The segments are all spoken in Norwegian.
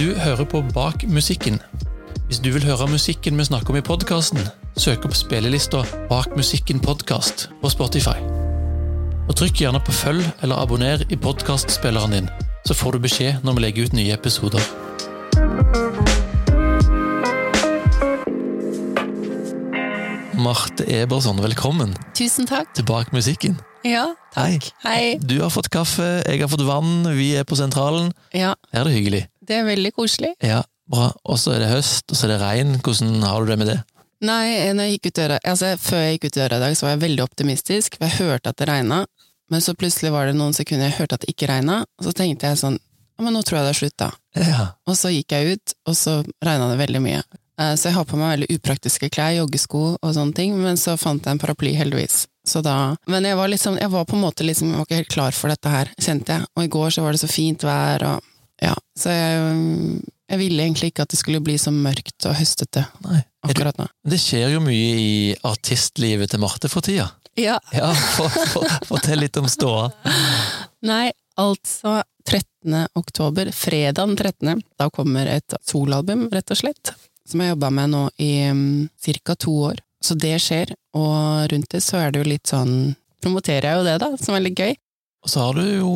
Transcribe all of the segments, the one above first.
Du hører på Bak musikken. Hvis du vil høre musikken vi snakker om i podkasten, søk opp spillelista Bak musikken podkast på Spotify. Og trykk gjerne på følg eller abonner i podkastspilleren din, så får du beskjed når vi legger ut nye episoder. Marte Eberson, velkommen Tusen takk. til Bak musikken. Ja, takk. Hei. Du har fått kaffe, jeg har fått vann, vi er på sentralen. Ja, Her er det hyggelig. Det er veldig koselig. Ja, bra. Og så er det høst, og så er det regn. Hvordan har du det med det? Nei, når jeg døra, altså, før jeg gikk ut døra i dag, så var jeg veldig optimistisk, for jeg hørte at det regna, men så plutselig var det noen sekunder jeg hørte at det ikke regna, og så tenkte jeg sånn, ja, men nå tror jeg det er slutt da. Ja. Og så gikk jeg ut, og så regna det veldig mye. Eh, Så jeg har på meg veldig upraktiske klær, joggesko og sånne ting, men så fant jeg en paraply, heldigvis. Så da, men jeg var, liksom, jeg var på en måte liksom, jeg var ikke helt klar for dette her, kjente jeg. Og i går så var det så fint vær, og ja. Så jeg, jeg ville egentlig ikke at det skulle bli så mørkt og høstete Nei. Akkurat nå. det skjer jo mye i artistlivet til Marte for tida. Ja, Ja, for, for, Fortell litt om ståa. nei, altså 13. oktober, fredag den 13., da kommer et solalbum, rett og slett, som jeg jobba med nå i um, ca. to år. Så det skjer, og rundt det så er det jo litt sånn Promoterer jeg jo det, da, som er litt gøy. Og så har du jo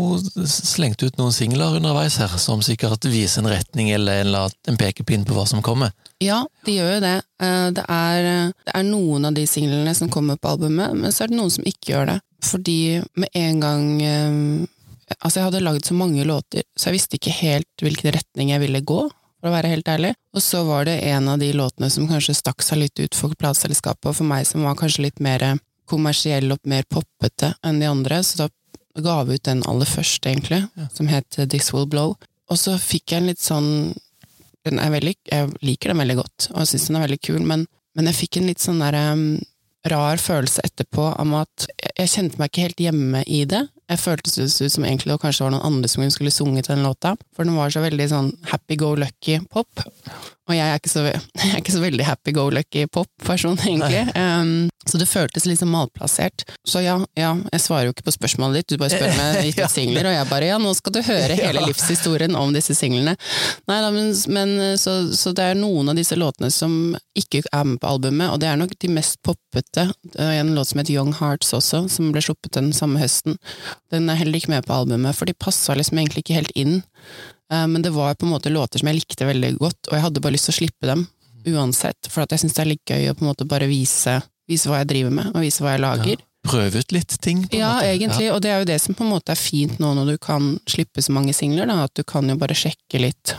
slengt ut noen singler underveis her, som sikkert viser en retning eller en, pekepinn på hva som kommer. Ja, de gjør jo det. Eh, Det er, det er noen av de singlene som kommer på albumet, men så er det noen som ikke gjør det. Fordi med en gang eh, Altså, jeg hadde lagd så mange låter, så jeg visste ikke helt hvilken retning jeg ville gå, for å være helt ærlig. Og så var det en av de låtene som kanskje stakk seg litt ut for plateselskapet, og for meg som var kanskje litt mer kommersiell og mer poppete enn de andre, så da ga ut den aller første, egentlig, Ja. som het This Will Blow. Og så fikk jeg en litt sånn den er veldig, Jeg liker den veldig godt, og jeg syns den er veldig kul, men, men jeg fikk en litt sånn der um, rar følelse etterpå om at jeg, jeg kjente meg ikke helt hjemme i det. Jeg føltes ut som egentlig det kanskje var noen andre som skulle sunget den låta, for den var så veldig sånn happy-go-lucky-pop. Og jeg er ikke så, er ikke så veldig happy-go-lucky-pop-person, egentlig. Um, så det føltes sånn malplassert. Så ja, ja, jeg svarer jo ikke på spørsmålet ditt, du bare spør meg gitt ut singler, og jeg bare ja, nå skal du høre hele Ja. livshistorien om disse singlene. Nei da, men, men så, så det er noen av disse låtene som ikke er med på albumet, og det er nok de mest poppete. En låt som heter Young Hearts også, som ble sluppet den samme høsten. Den er heller ikke med på albumet, for de passa liksom egentlig ikke helt inn. Eh, Men det var på en måte låter som jeg likte veldig godt, og jeg hadde bare lyst til å slippe dem uansett, for at jeg syns det er litt gøy å på en måte bare vise, vise hva jeg driver med, og vise hva jeg lager. Prøve ut litt ting, på en Ja, måte. egentlig, og det er jo det som på en måte er fint nå når du kan slippe så mange singler, da, at du kan jo bare sjekke litt.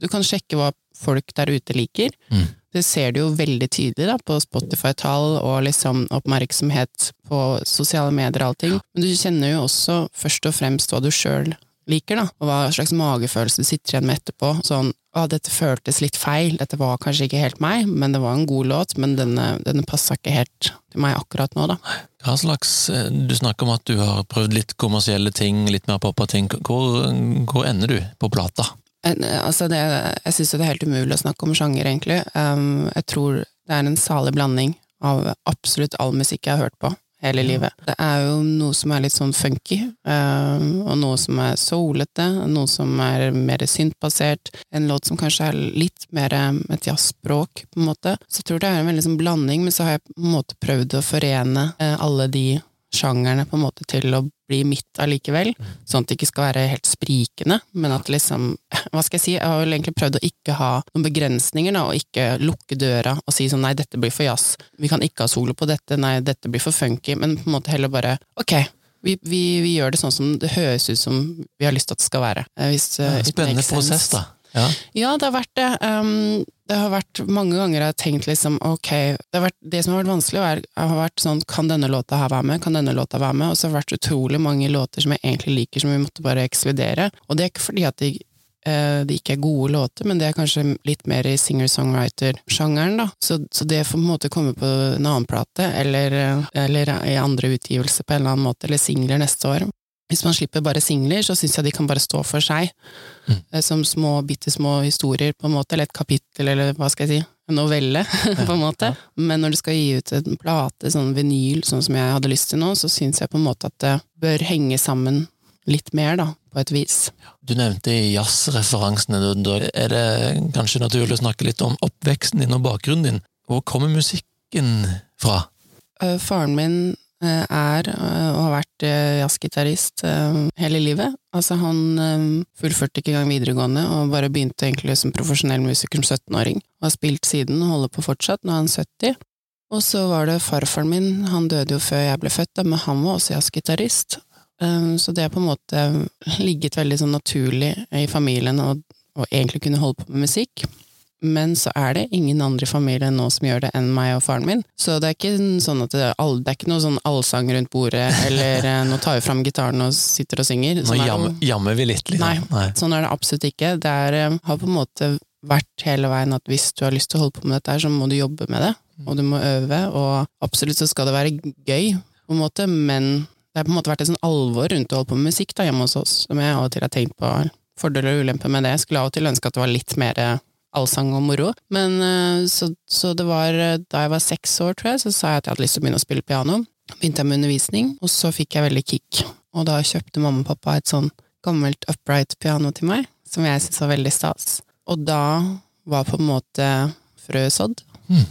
Du kan sjekke hva folk der ute liker. Mm. Det ser du jo veldig tydelig da, på Spotify-tall og liksom oppmerksomhet på sosiale medier og allting. Men du kjenner jo også først og fremst hva du sjøl liker, da, og hva slags magefølelse du sitter igjen med etterpå. Sånn å, dette føltes litt feil, dette var kanskje ikke helt meg, men det var en god låt, men denne, denne passa ikke helt til meg akkurat nå, da. Hva slags, eh, Du snakker om at du har prøvd litt kommersielle ting, litt mer poppa ting. Hvor, hvor ender du på plata? En- Altså det, jeg syns det er helt umulig å snakke om sjanger, egentlig. Um, jeg tror det er en salig blanding av absolutt all musikk jeg har hørt på hele livet. Det er jo noe som er litt sånn funky, um, og noe som er soulete, noe som er mer syntbasert, en låt som kanskje er litt mer um, et jazzspråk, på en måte. Så jeg tror det er en veldig sånn blanding, men så har jeg på en måte prøvd å forene eh, alle de sjangerne på en måte til å bli mitt allikevel, sånn at det ikke skal være helt sprikende, men at liksom, hva skal jeg si, jeg har vel egentlig prøvd å ikke ha noen begrensninger da, og ikke lukke døra og si sånn nei, dette blir for jazz, vi kan ikke ha solo på dette, nei, dette blir for funky, men på en måte heller bare, ok, vi, vi, vi gjør det sånn som det høres ut som vi har lyst til at det skal være. Eh, Hvis, eh, Ja, spennende prosess, da. Ja. Ja, det har vært det. Um, det har vært mange ganger jeg har tenkt liksom, ok, det, vært, det som har vært vanskelig, er, har vært sånn, kan denne låta her være med, kan denne låta være med, og så har det vært utrolig mange låter som jeg egentlig liker, som vi måtte bare ekskludere. Og det er ikke fordi at de, eh, de ikke er gode låter, men det er kanskje litt mer i singer-songwriter-sjangeren, da. Så, så det får på en måte komme på en annen plate, eller, eh, eller i andre utgivelser på en eller annen måte, eller singler neste år. Hvis man slipper bare singler, så syns jeg de kan bare stå for seg. Mm. Som små, bitte små historier, på en måte, eller et kapittel, eller hva skal jeg si, en novelle, på en måte. Men når du skal gi ut en plate, sånn vinyl, sånn som jeg hadde lyst til nå, så syns jeg på en måte at det bør henge sammen litt mer, da. på et vis. Du nevnte jazzreferansene. Da er det kanskje naturlig å snakke litt om oppveksten din og bakgrunnen din. Hvor kommer musikken fra? Uh, faren min er uh, og har vært jazzgitarist hele livet. Altså, han fullførte ikke engang videregående og bare begynte egentlig som profesjonell musiker som 17-åring. Og har spilt siden og holder på fortsatt, nå er han 70. Og så var det farfaren min, han døde jo før jeg ble født, men han var også jazzgitarist. Så det har på en måte ligget veldig sånn naturlig i familien å egentlig kunne holde på med musikk men så er det ingen andre i familien nå som gjør det enn meg og faren min. Så det er ikke sånn at det, det er ikke noe sånn allsang rundt bordet, eller eh, nå tar vi fram gitaren og sitter og synger. Sånn nå jammer, jammer vi litt, liksom. Nei, nei, sånn er det absolutt ikke. Det er, eh, har på en måte vært hele veien at hvis du har lyst til å holde på med dette så må du jobbe med det, og du må øve, og absolutt så skal det være gøy, på en måte, men det har på en måte vært et sånn alvor rundt å holde på med musikk da, hjemme hos oss, som jeg av og til har tenkt på fordeler og ulemper med det. Jeg skulle av og til ønske at det var litt mer allsang og moro. Men eh, så, så, det var eh, da jeg var seks år, tror jeg, så sa jeg at jeg hadde lyst til å begynne å spille piano. Begynte jeg med undervisning, og så fikk jeg veldig kick. Og da kjøpte mamma og pappa et sånn gammelt upright piano til meg, som jeg syntes var veldig stas. Og da var på en måte frøet sådd. Mm.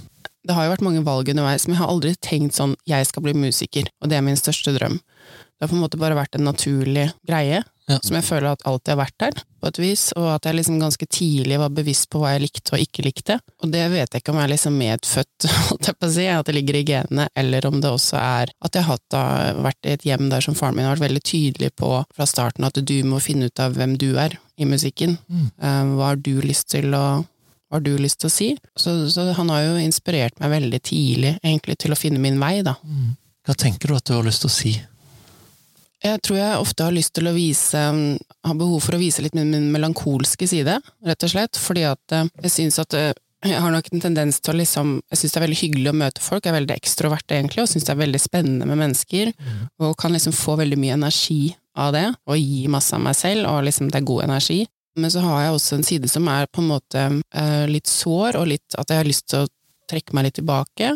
Det har jo vært mange valg underveis, men jeg har aldri tenkt sånn jeg skal bli musiker, og det er min største drøm. Det har på en måte bare vært en naturlig greie ja. som jeg føler at alltid har vært der, på et vis, og at jeg liksom ganske tidlig var bevisst på hva jeg likte og ikke likte. Og det vet jeg ikke om jeg er liksom medfødt, holdt jeg på å si, at det ligger i genene, eller om det også er at jeg har vært i et hjem der som faren min har vært veldig tydelig på fra starten at du må finne ut av hvem du er i musikken. Mm. Uh, hva har du lyst til å har du lyst til å si? Så, så, han har jo inspirert meg veldig tidlig, egentlig, til å finne min vei, da. Mm. Hva tenker du at du har lyst til å si? Jeg tror jeg ofte har lyst til å vise Har behov for å vise litt min, min melankolske side, rett og slett. Fordi at eh, jeg syns at eh, jeg har nok en tendens til å liksom Jeg syns det er veldig hyggelig å møte folk, jeg er veldig ekstrovert egentlig, og syns det er veldig spennende med mennesker. Mm. Og kan liksom få veldig mye energi av det, og gi masse av meg selv, og liksom det er god energi. Men så har jeg også en side som er på en måte eh, litt sår, og litt at jeg har lyst til å trekke meg litt tilbake,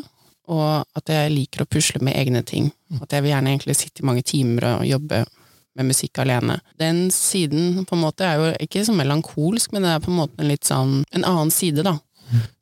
og at jeg liker å pusle med egne ting. At jeg vil gjerne egentlig sitte i mange timer og jobbe med musikk alene. Den siden på en måte er jo ikke så melankolsk, men det er på en måte en litt sånn en annen side, da.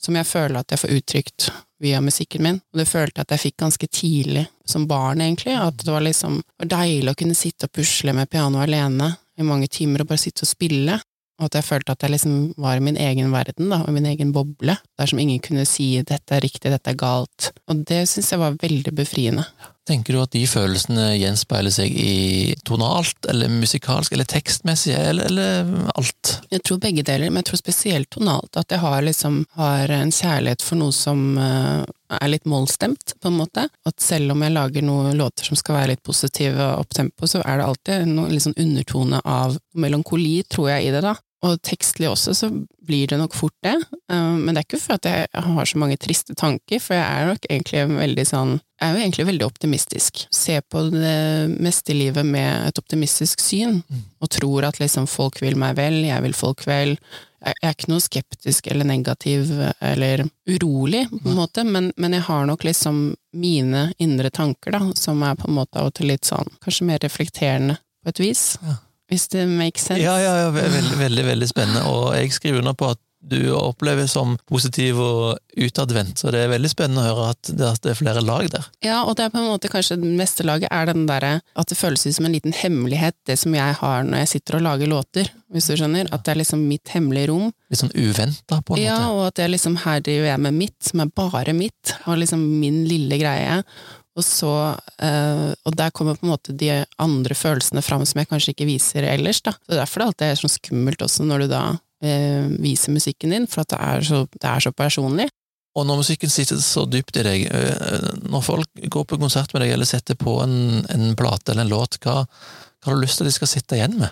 Som jeg føler at jeg får uttrykt via musikken min. Og det følte jeg at jeg fikk ganske tidlig, som barn egentlig. At det var liksom det var deilig å kunne sitte og pusle med piano alene i mange timer og bare sitte og spille. Og at jeg følte at jeg liksom var i min egen verden, da, og min egen boble, der som ingen kunne si 'dette er riktig, dette er galt'. Og det syns jeg var veldig befriende. Tenker du at de følelsene gjenspeiler seg i tonalt, eller musikalsk, eller tekstmessig, eller, eller, alt? Jeg tror begge deler, men jeg tror spesielt tonalt. At jeg har liksom har en kjærlighet for noe som uh, er litt målstemt, på en måte. At selv om jeg lager noen låter som skal være litt positive og opptempo, så er det alltid noen litt sånn undertone av melankoli, tror jeg, i det, da. Og tekstlig også, så blir det nok fort det. Eh, men det er ikke for at jeg har så mange triste tanker, for jeg er nok egentlig veldig sånn Jeg er jo egentlig veldig optimistisk. Ser på det meste i livet med et optimistisk syn, mm. og tror at liksom folk vil meg vel, jeg vil folk vel. Jeg er ikke noe skeptisk eller negativ eller urolig, på en måte, men, men jeg har nok liksom mine indre tanker, da, som er på en måte av og til litt sånn kanskje mer reflekterende på et vis. Ja hvis det makes sense. Ja, ja, ja veldig, veldig, veldig spennende, og jeg skriver under på at du oppleves som positiv og utadvendt, så det er veldig spennende å høre at det, er flere lag der. Ja, og det er på en måte kanskje det meste laget er den derre at det føles ut som en liten hemmelighet, det som jeg har når jeg sitter og lager låter, hvis du skjønner. At det er liksom mitt hemmelige rom. Litt sånn uventa, på en ja, måte. Ja, og at jeg liksom her driver jeg med mitt, som er bare mitt, og liksom min lille greie. Og så øh, Og der kommer på en måte de andre følelsene fram som jeg kanskje ikke viser ellers, da. Så derfor det alltid er sånn skummelt også når du da øh, viser musikken din, for at det er, så, det er så personlig. Og når musikken sitter så dypt i deg, øh, når folk går på konsert med deg eller setter på en, en plate eller en låt, hva, hva har du lyst til at de skal sitte igjen med?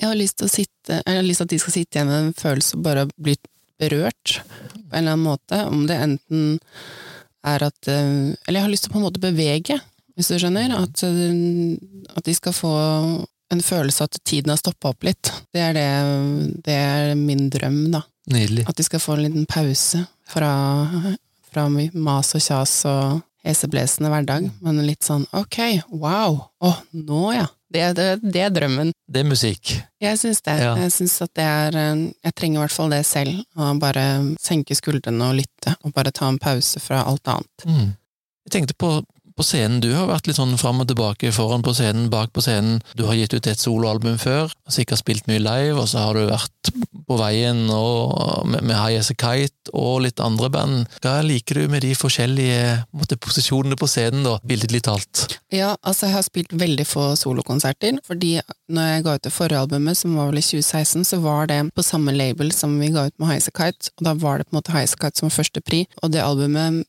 Jeg har lyst til, sitte, har lyst til at de skal sitte igjen med en følelse av bare bli berørt på en eller annen måte, om det enten er at eh, Eller jeg har lyst til å på en måte bevege, hvis du skjønner. At, eh, at de skal få en følelse av at tiden har stoppa opp litt. Det er, det, det er min drøm, da. Nydelig. At de skal få en liten pause fra, fra mas og kjas og heseblesende hverdag, men litt sånn ok, wow, å, nå ja. Det, det, det er drømmen. Det er musikk. Jeg syns det. Ja. Jeg syns at det er eh, Jeg trenger i hvert fall det selv. Å bare senke skuldrene og lytte, og bare ta en pause fra alt annet. Mm. Jeg tenkte på, på scenen, du har vært litt sånn fram og tilbake, foran på scenen, bak på scenen. Du har gitt ut et soloalbum før, sikkert spilt mye live, og så har du vært på veien med, med High As A Kite og litt andre band. Hva liker du med de forskjellige måtte, posisjonene på scenen, da, billedlig talt? Ja, altså jeg har spilt veldig få solokonserter, fordi når jeg ga ut det forrige albumet, som var vel i 2016, så var det på samme label som vi ga ut med High As A Kite, og da var det på en måte High As A Kite som første pri, og det albumet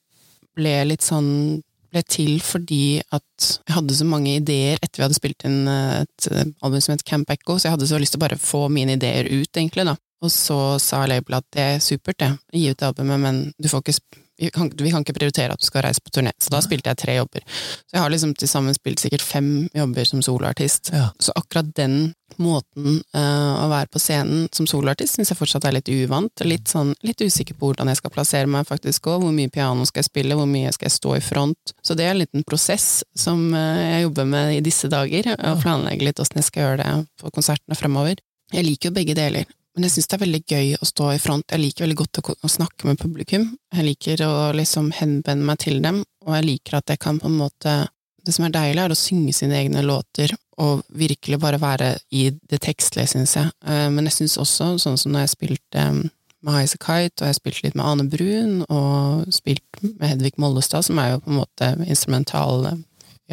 ble litt sånn ble til fordi at jeg hadde så mange ideer etter vi hadde spilt inn eh, et eh, album som het Camp Echo, så jeg hadde så lyst til å bare få mine ideer ut, egentlig, da. Og så sa labelet at det er supert, det, gi ut albumet, men du får ikke vi kan, vi kan ikke prioritere at du skal reise på turné. Så da spilte jeg tre jobber. Så jeg har liksom til sammen spilt sikkert fem jobber som soloartist. Ja. Så akkurat den måten uh, å være på scenen som soloartist syns jeg fortsatt er litt uvant. Litt, sånn, litt usikker på hvordan jeg skal plassere meg faktisk òg. Hvor mye piano skal jeg spille, hvor mye skal jeg stå i front. Så det er en liten prosess som uh, jeg jobber med i disse dager, og planlegger litt åssen jeg skal gjøre det på konsertene fremover. Jeg liker jo begge deler. Men jeg syns det er veldig gøy å stå i front. Jeg liker veldig godt å, å snakke med publikum. Jeg liker å liksom henvende meg til dem, og jeg liker at jeg kan på en måte Det som er deilig, er å synge sine egne låter, og virkelig bare være i det tekstlige, syns jeg. Eh, Men jeg syns også, sånn som når jeg spilte eh, med Highas Kite, og jeg spilte litt med Ane Brun, og spilt med Hedvig Mollestad, som er jo på en måte instrumental eh,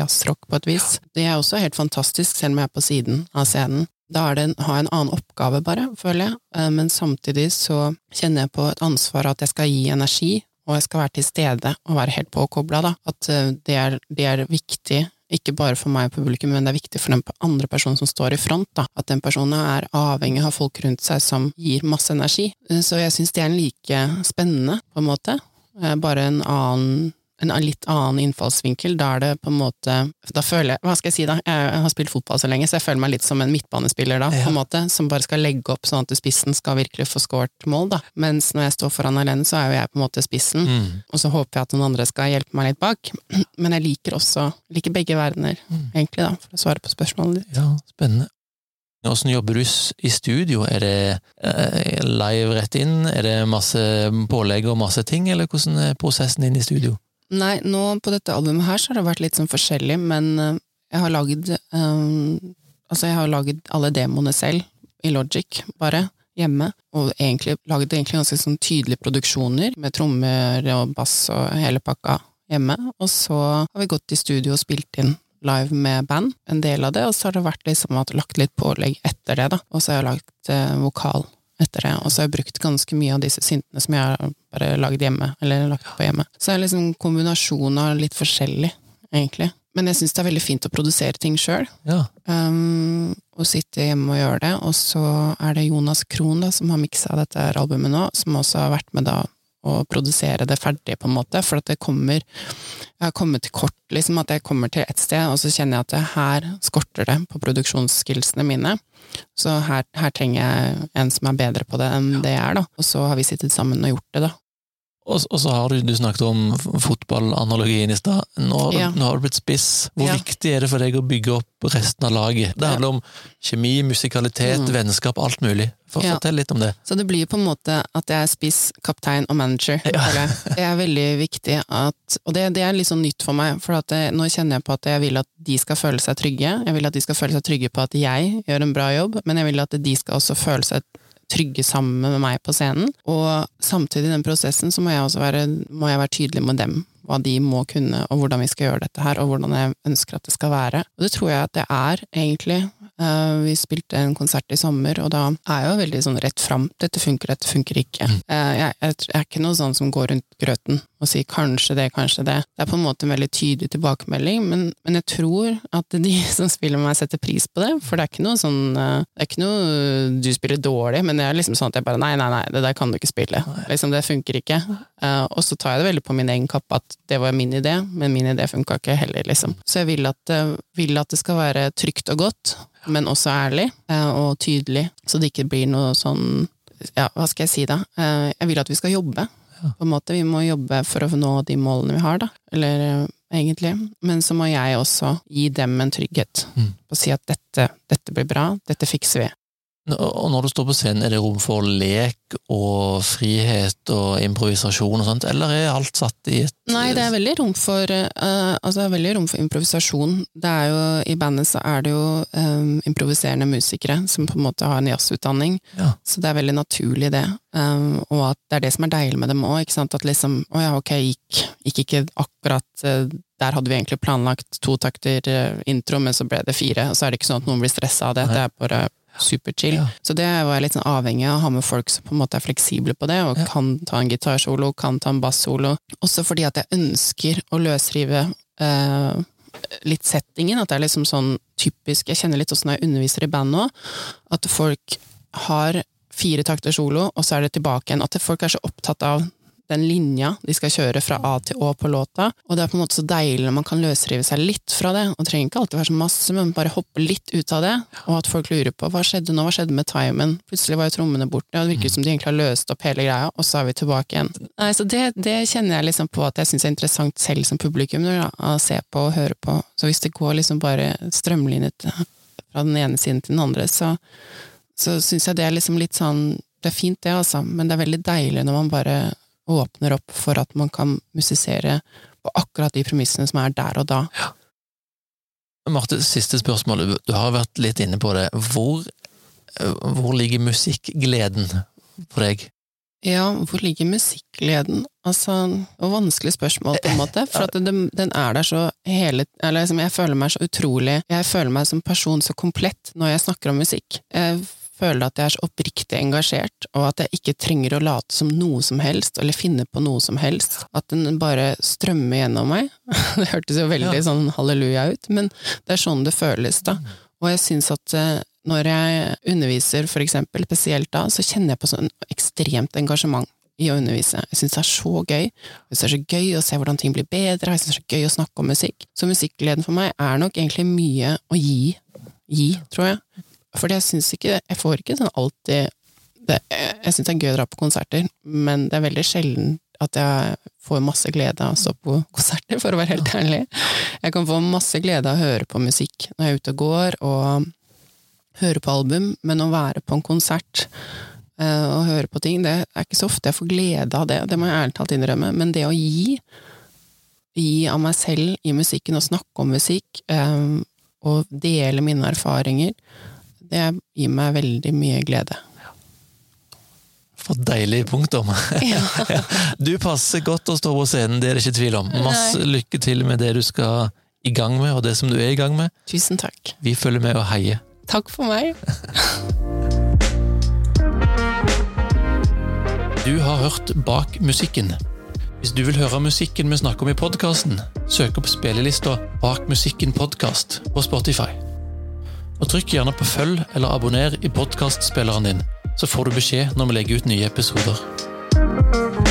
jazzrock på et vis. Det er også helt fantastisk, selv om jeg er på siden av scenen. Da er det en, jeg en annen oppgave, bare, føler jeg, Eh, men samtidig så kjenner jeg på et ansvar at jeg skal gi energi, og jeg skal være til stede og være helt påkobla, da. At eh, det er, det er viktig, ikke bare for meg og publikum, men det er viktig for den andre personen som står i front, da. At den personen er avhengig av folk rundt seg som gir masse energi. Eh, Så jeg syns det er en like spennende, på en måte. Bare en annen en litt annen innfallsvinkel. Da er det på en måte Da føler jeg Hva skal jeg si, da? Jeg har spilt fotball så lenge, så jeg føler meg litt som en midtbanespiller da, Ja. på en måte, som bare skal legge opp sånn at spissen skal virkelig få skåret mål, da. Mens når jeg står foran alene, så er jo jeg på en måte spissen, Mm. og så håper jeg at noen andre skal hjelpe meg litt bak. Men jeg liker også liker begge verdener, Mm. egentlig, da, for å svare på spørsmålet ditt. Ja, spennende. Hvordan jobber du i studio? Er det eh, live rett inn? Er det masse pålegg og masse ting, eller hvordan er prosessen din i studio? Nei, nå på dette albumet her så har det vært litt sånn forskjellig, men eh, jeg har lagd um, Altså, jeg har lagd alle demoene selv, i Logic, bare, hjemme, og egentlig laget egentlig ganske sånn tydelige produksjoner, med trommer og bass og hele pakka hjemme, og så har vi gått i studio og spilt inn live med band, en del av det, og så har det vært liksom at lagt litt pålegg etter det, da, og så har jeg lagt eh, vokal etter det, og så har jeg brukt ganske mye av disse syntene som jeg har bare lagd hjemme, eller lagt på hjemme. Så det er liksom kombinasjon av litt forskjellig, egentlig. Men jeg syns det er veldig fint å produsere ting sjøl, Ja. um, og sitte hjemme og gjøre det. Og så er det Jonas Krohn da, som har miksa dette albumet nå, som også har vært med da å produsere det ferdig, på en måte, for at det kommer Jeg har kommet til kort, liksom, at jeg kommer til et sted, og så kjenner jeg at det her skorter det på produksjonsskillsene mine. Så her, her trenger jeg en som er bedre på det enn det jeg er, da. Og så har vi sittet sammen og gjort det, da. Og, og så har du, du snakket om fotballanalogien i stad. Nå, Ja. nå har du blitt spiss. Hvor Ja. viktig er det for deg å bygge opp resten av laget? Det handler om kjemi, musikalitet, Mm. vennskap, alt mulig. For, Ja. Fortell litt om det. Så det blir på en måte at jeg er spiss, kaptein og manager. Ja. Det er veldig viktig at Og det, det er litt sånn nytt for meg, for det, nå kjenner jeg på at jeg vil at de skal føle seg trygge. Jeg vil at de skal føle seg trygge på at jeg gjør en bra jobb, men jeg vil at de skal også føle seg trygge sammen med meg på scenen. Og samtidig i den prosessen så må jeg også være, jeg være tydelig med dem. Hva de må kunne, og hvordan vi skal gjøre dette her, og hvordan jeg ønsker at det skal være. Og det tror jeg at det er, egentlig. Eh, vi spilte en konsert i sommer, og da er jeg jo veldig sånn rett fram. Dette funker, dette funker ikke. Eh, jeg, er ikke noe sånn som går rundt grøten og sier kanskje det, kanskje det. Det er på en måte en veldig tydelig tilbakemelding, men, men jeg tror at de som spiller med meg, setter pris på det. For det er ikke noe sånn eh, Det er ikke noe du spiller dårlig, men det er liksom sånn at jeg bare nei, nei, nei, det der kan du ikke spille. Liksom, det funker ikke. Og så tar jeg det veldig på min egen kappe at det var min idé, men min idé funka ikke heller, liksom. Så jeg vil at, vil at det skal være trygt og godt, men også ærlig eh, og tydelig, så det ikke blir noe sånn ja, hva skal jeg si da? Eh, Jeg vil at vi skal jobbe. På en måte, Vi må jobbe for å nå de målene vi har, da. Eller eh, egentlig. Men så må jeg også gi dem en trygghet. Mm. Og si at dette, dette blir bra, dette fikser vi. Og når du står på scenen, er det rom for lek og frihet og improvisasjon og sånt, eller er alt satt i et Nei, det er veldig rom for, uh, altså, det er veldig rom for improvisasjon. Det er jo, I bandet så er det jo um, improviserende musikere som på en måte har en jazzutdanning, Ja. så det er veldig naturlig det. Um, og at det er det som er deilig med dem òg. At liksom å ja, ok, gikk, gikk ikke akkurat uh, Der hadde vi egentlig planlagt to takter intro, men så ble det fire. Og så er det ikke sånn at noen blir stressa av det, Nei. det er bare superchill. Så det var jeg litt sånn avhengig av å ha med folk som på en måte er fleksible på det, og kan ta en gitarsolo, kan ta en bassolo. Også fordi at jeg ønsker å løsrive eh, litt settingen, at det er liksom sånn typisk Jeg kjenner litt åssen jeg underviser i band nå, at folk har fire takter solo, og så er det tilbake igjen. At folk er så opptatt av den linja de skal kjøre fra A til Å på låta, og det er på en måte så deilig når man kan løsrive seg litt fra det, og trenger ikke alltid være så masse, men bare hoppe litt ut av det, og at folk lurer på hva skjedde nå, hva skjedde med timen, plutselig var jo trommene borte, og det virker som de egentlig har løst opp hele greia, og så er vi tilbake igjen. Nei, så det, det kjenner jeg liksom på at jeg syns er interessant selv som publikum, da, å se på og høre på, så hvis det går liksom bare strømlinjet fra den ene siden til den andre, så, så syns jeg det er liksom litt sånn Det er fint, det, altså, men det er veldig deilig når man bare åpner opp for at man kan musisere på akkurat de premissene som er der og da. Marte, siste spørsmål. Du har vært litt inne på det. Hvor, hvor ligger musikkgleden for deg? Ja, hvor ligger musikkgleden? Altså, var vanskelig spørsmål, på en måte, for at den, den er der så hele Eller liksom, jeg føler meg så utrolig Jeg føler meg som person så komplett når jeg snakker om musikk. Føler at jeg er så oppriktig engasjert, og at jeg ikke trenger å late som noe som helst, eller finne på noe som helst. At den bare strømmer gjennom meg. Det hørtes jo veldig Ja. sånn halleluja ut, men det er sånn det føles, da. Og jeg syns at eh, når jeg underviser, for eksempel, spesielt da, så kjenner jeg på sånn ekstremt engasjement i å undervise. Jeg syns det er så gøy. Jeg synes det er så gøy å se hvordan ting blir bedre, jeg syns det er så gøy å snakke om musikk. Så musikkgleden for meg er nok egentlig mye å gi. Gi, tror jeg. Fordi jeg syns ikke Jeg får ikke sånn alltid det, Jeg syns det er gøy å dra på konserter, men det er veldig sjelden at jeg får masse glede av å stå på konserter, for å være helt ærlig. Jeg kan få masse glede av å høre på musikk når jeg er ute og går, og høre på album, men å være på en konsert eh, og høre på ting, det er ikke så ofte jeg får glede av det, det må jeg ærlig talt innrømme, men det å gi, gi av meg selv i musikken, og snakke om musikk, eh, og dele mine erfaringer, det gir meg veldig mye glede. For deilig punktum. Du passer godt å stå på scenen, det er det ikke tvil om. Masse lykke til med det du skal i gang med, og det som du er i gang med. Tusen takk. Vi følger med og heier. Takk for meg. Du har hørt Bak musikken. Hvis du vil høre musikken vi snakker om i podkasten, søk opp spillelista Bak musikken podkast på Spotify. Og trykk gjerne på følg eller abonner i podkastspilleren din, så får du beskjed når vi legger ut nye episoder.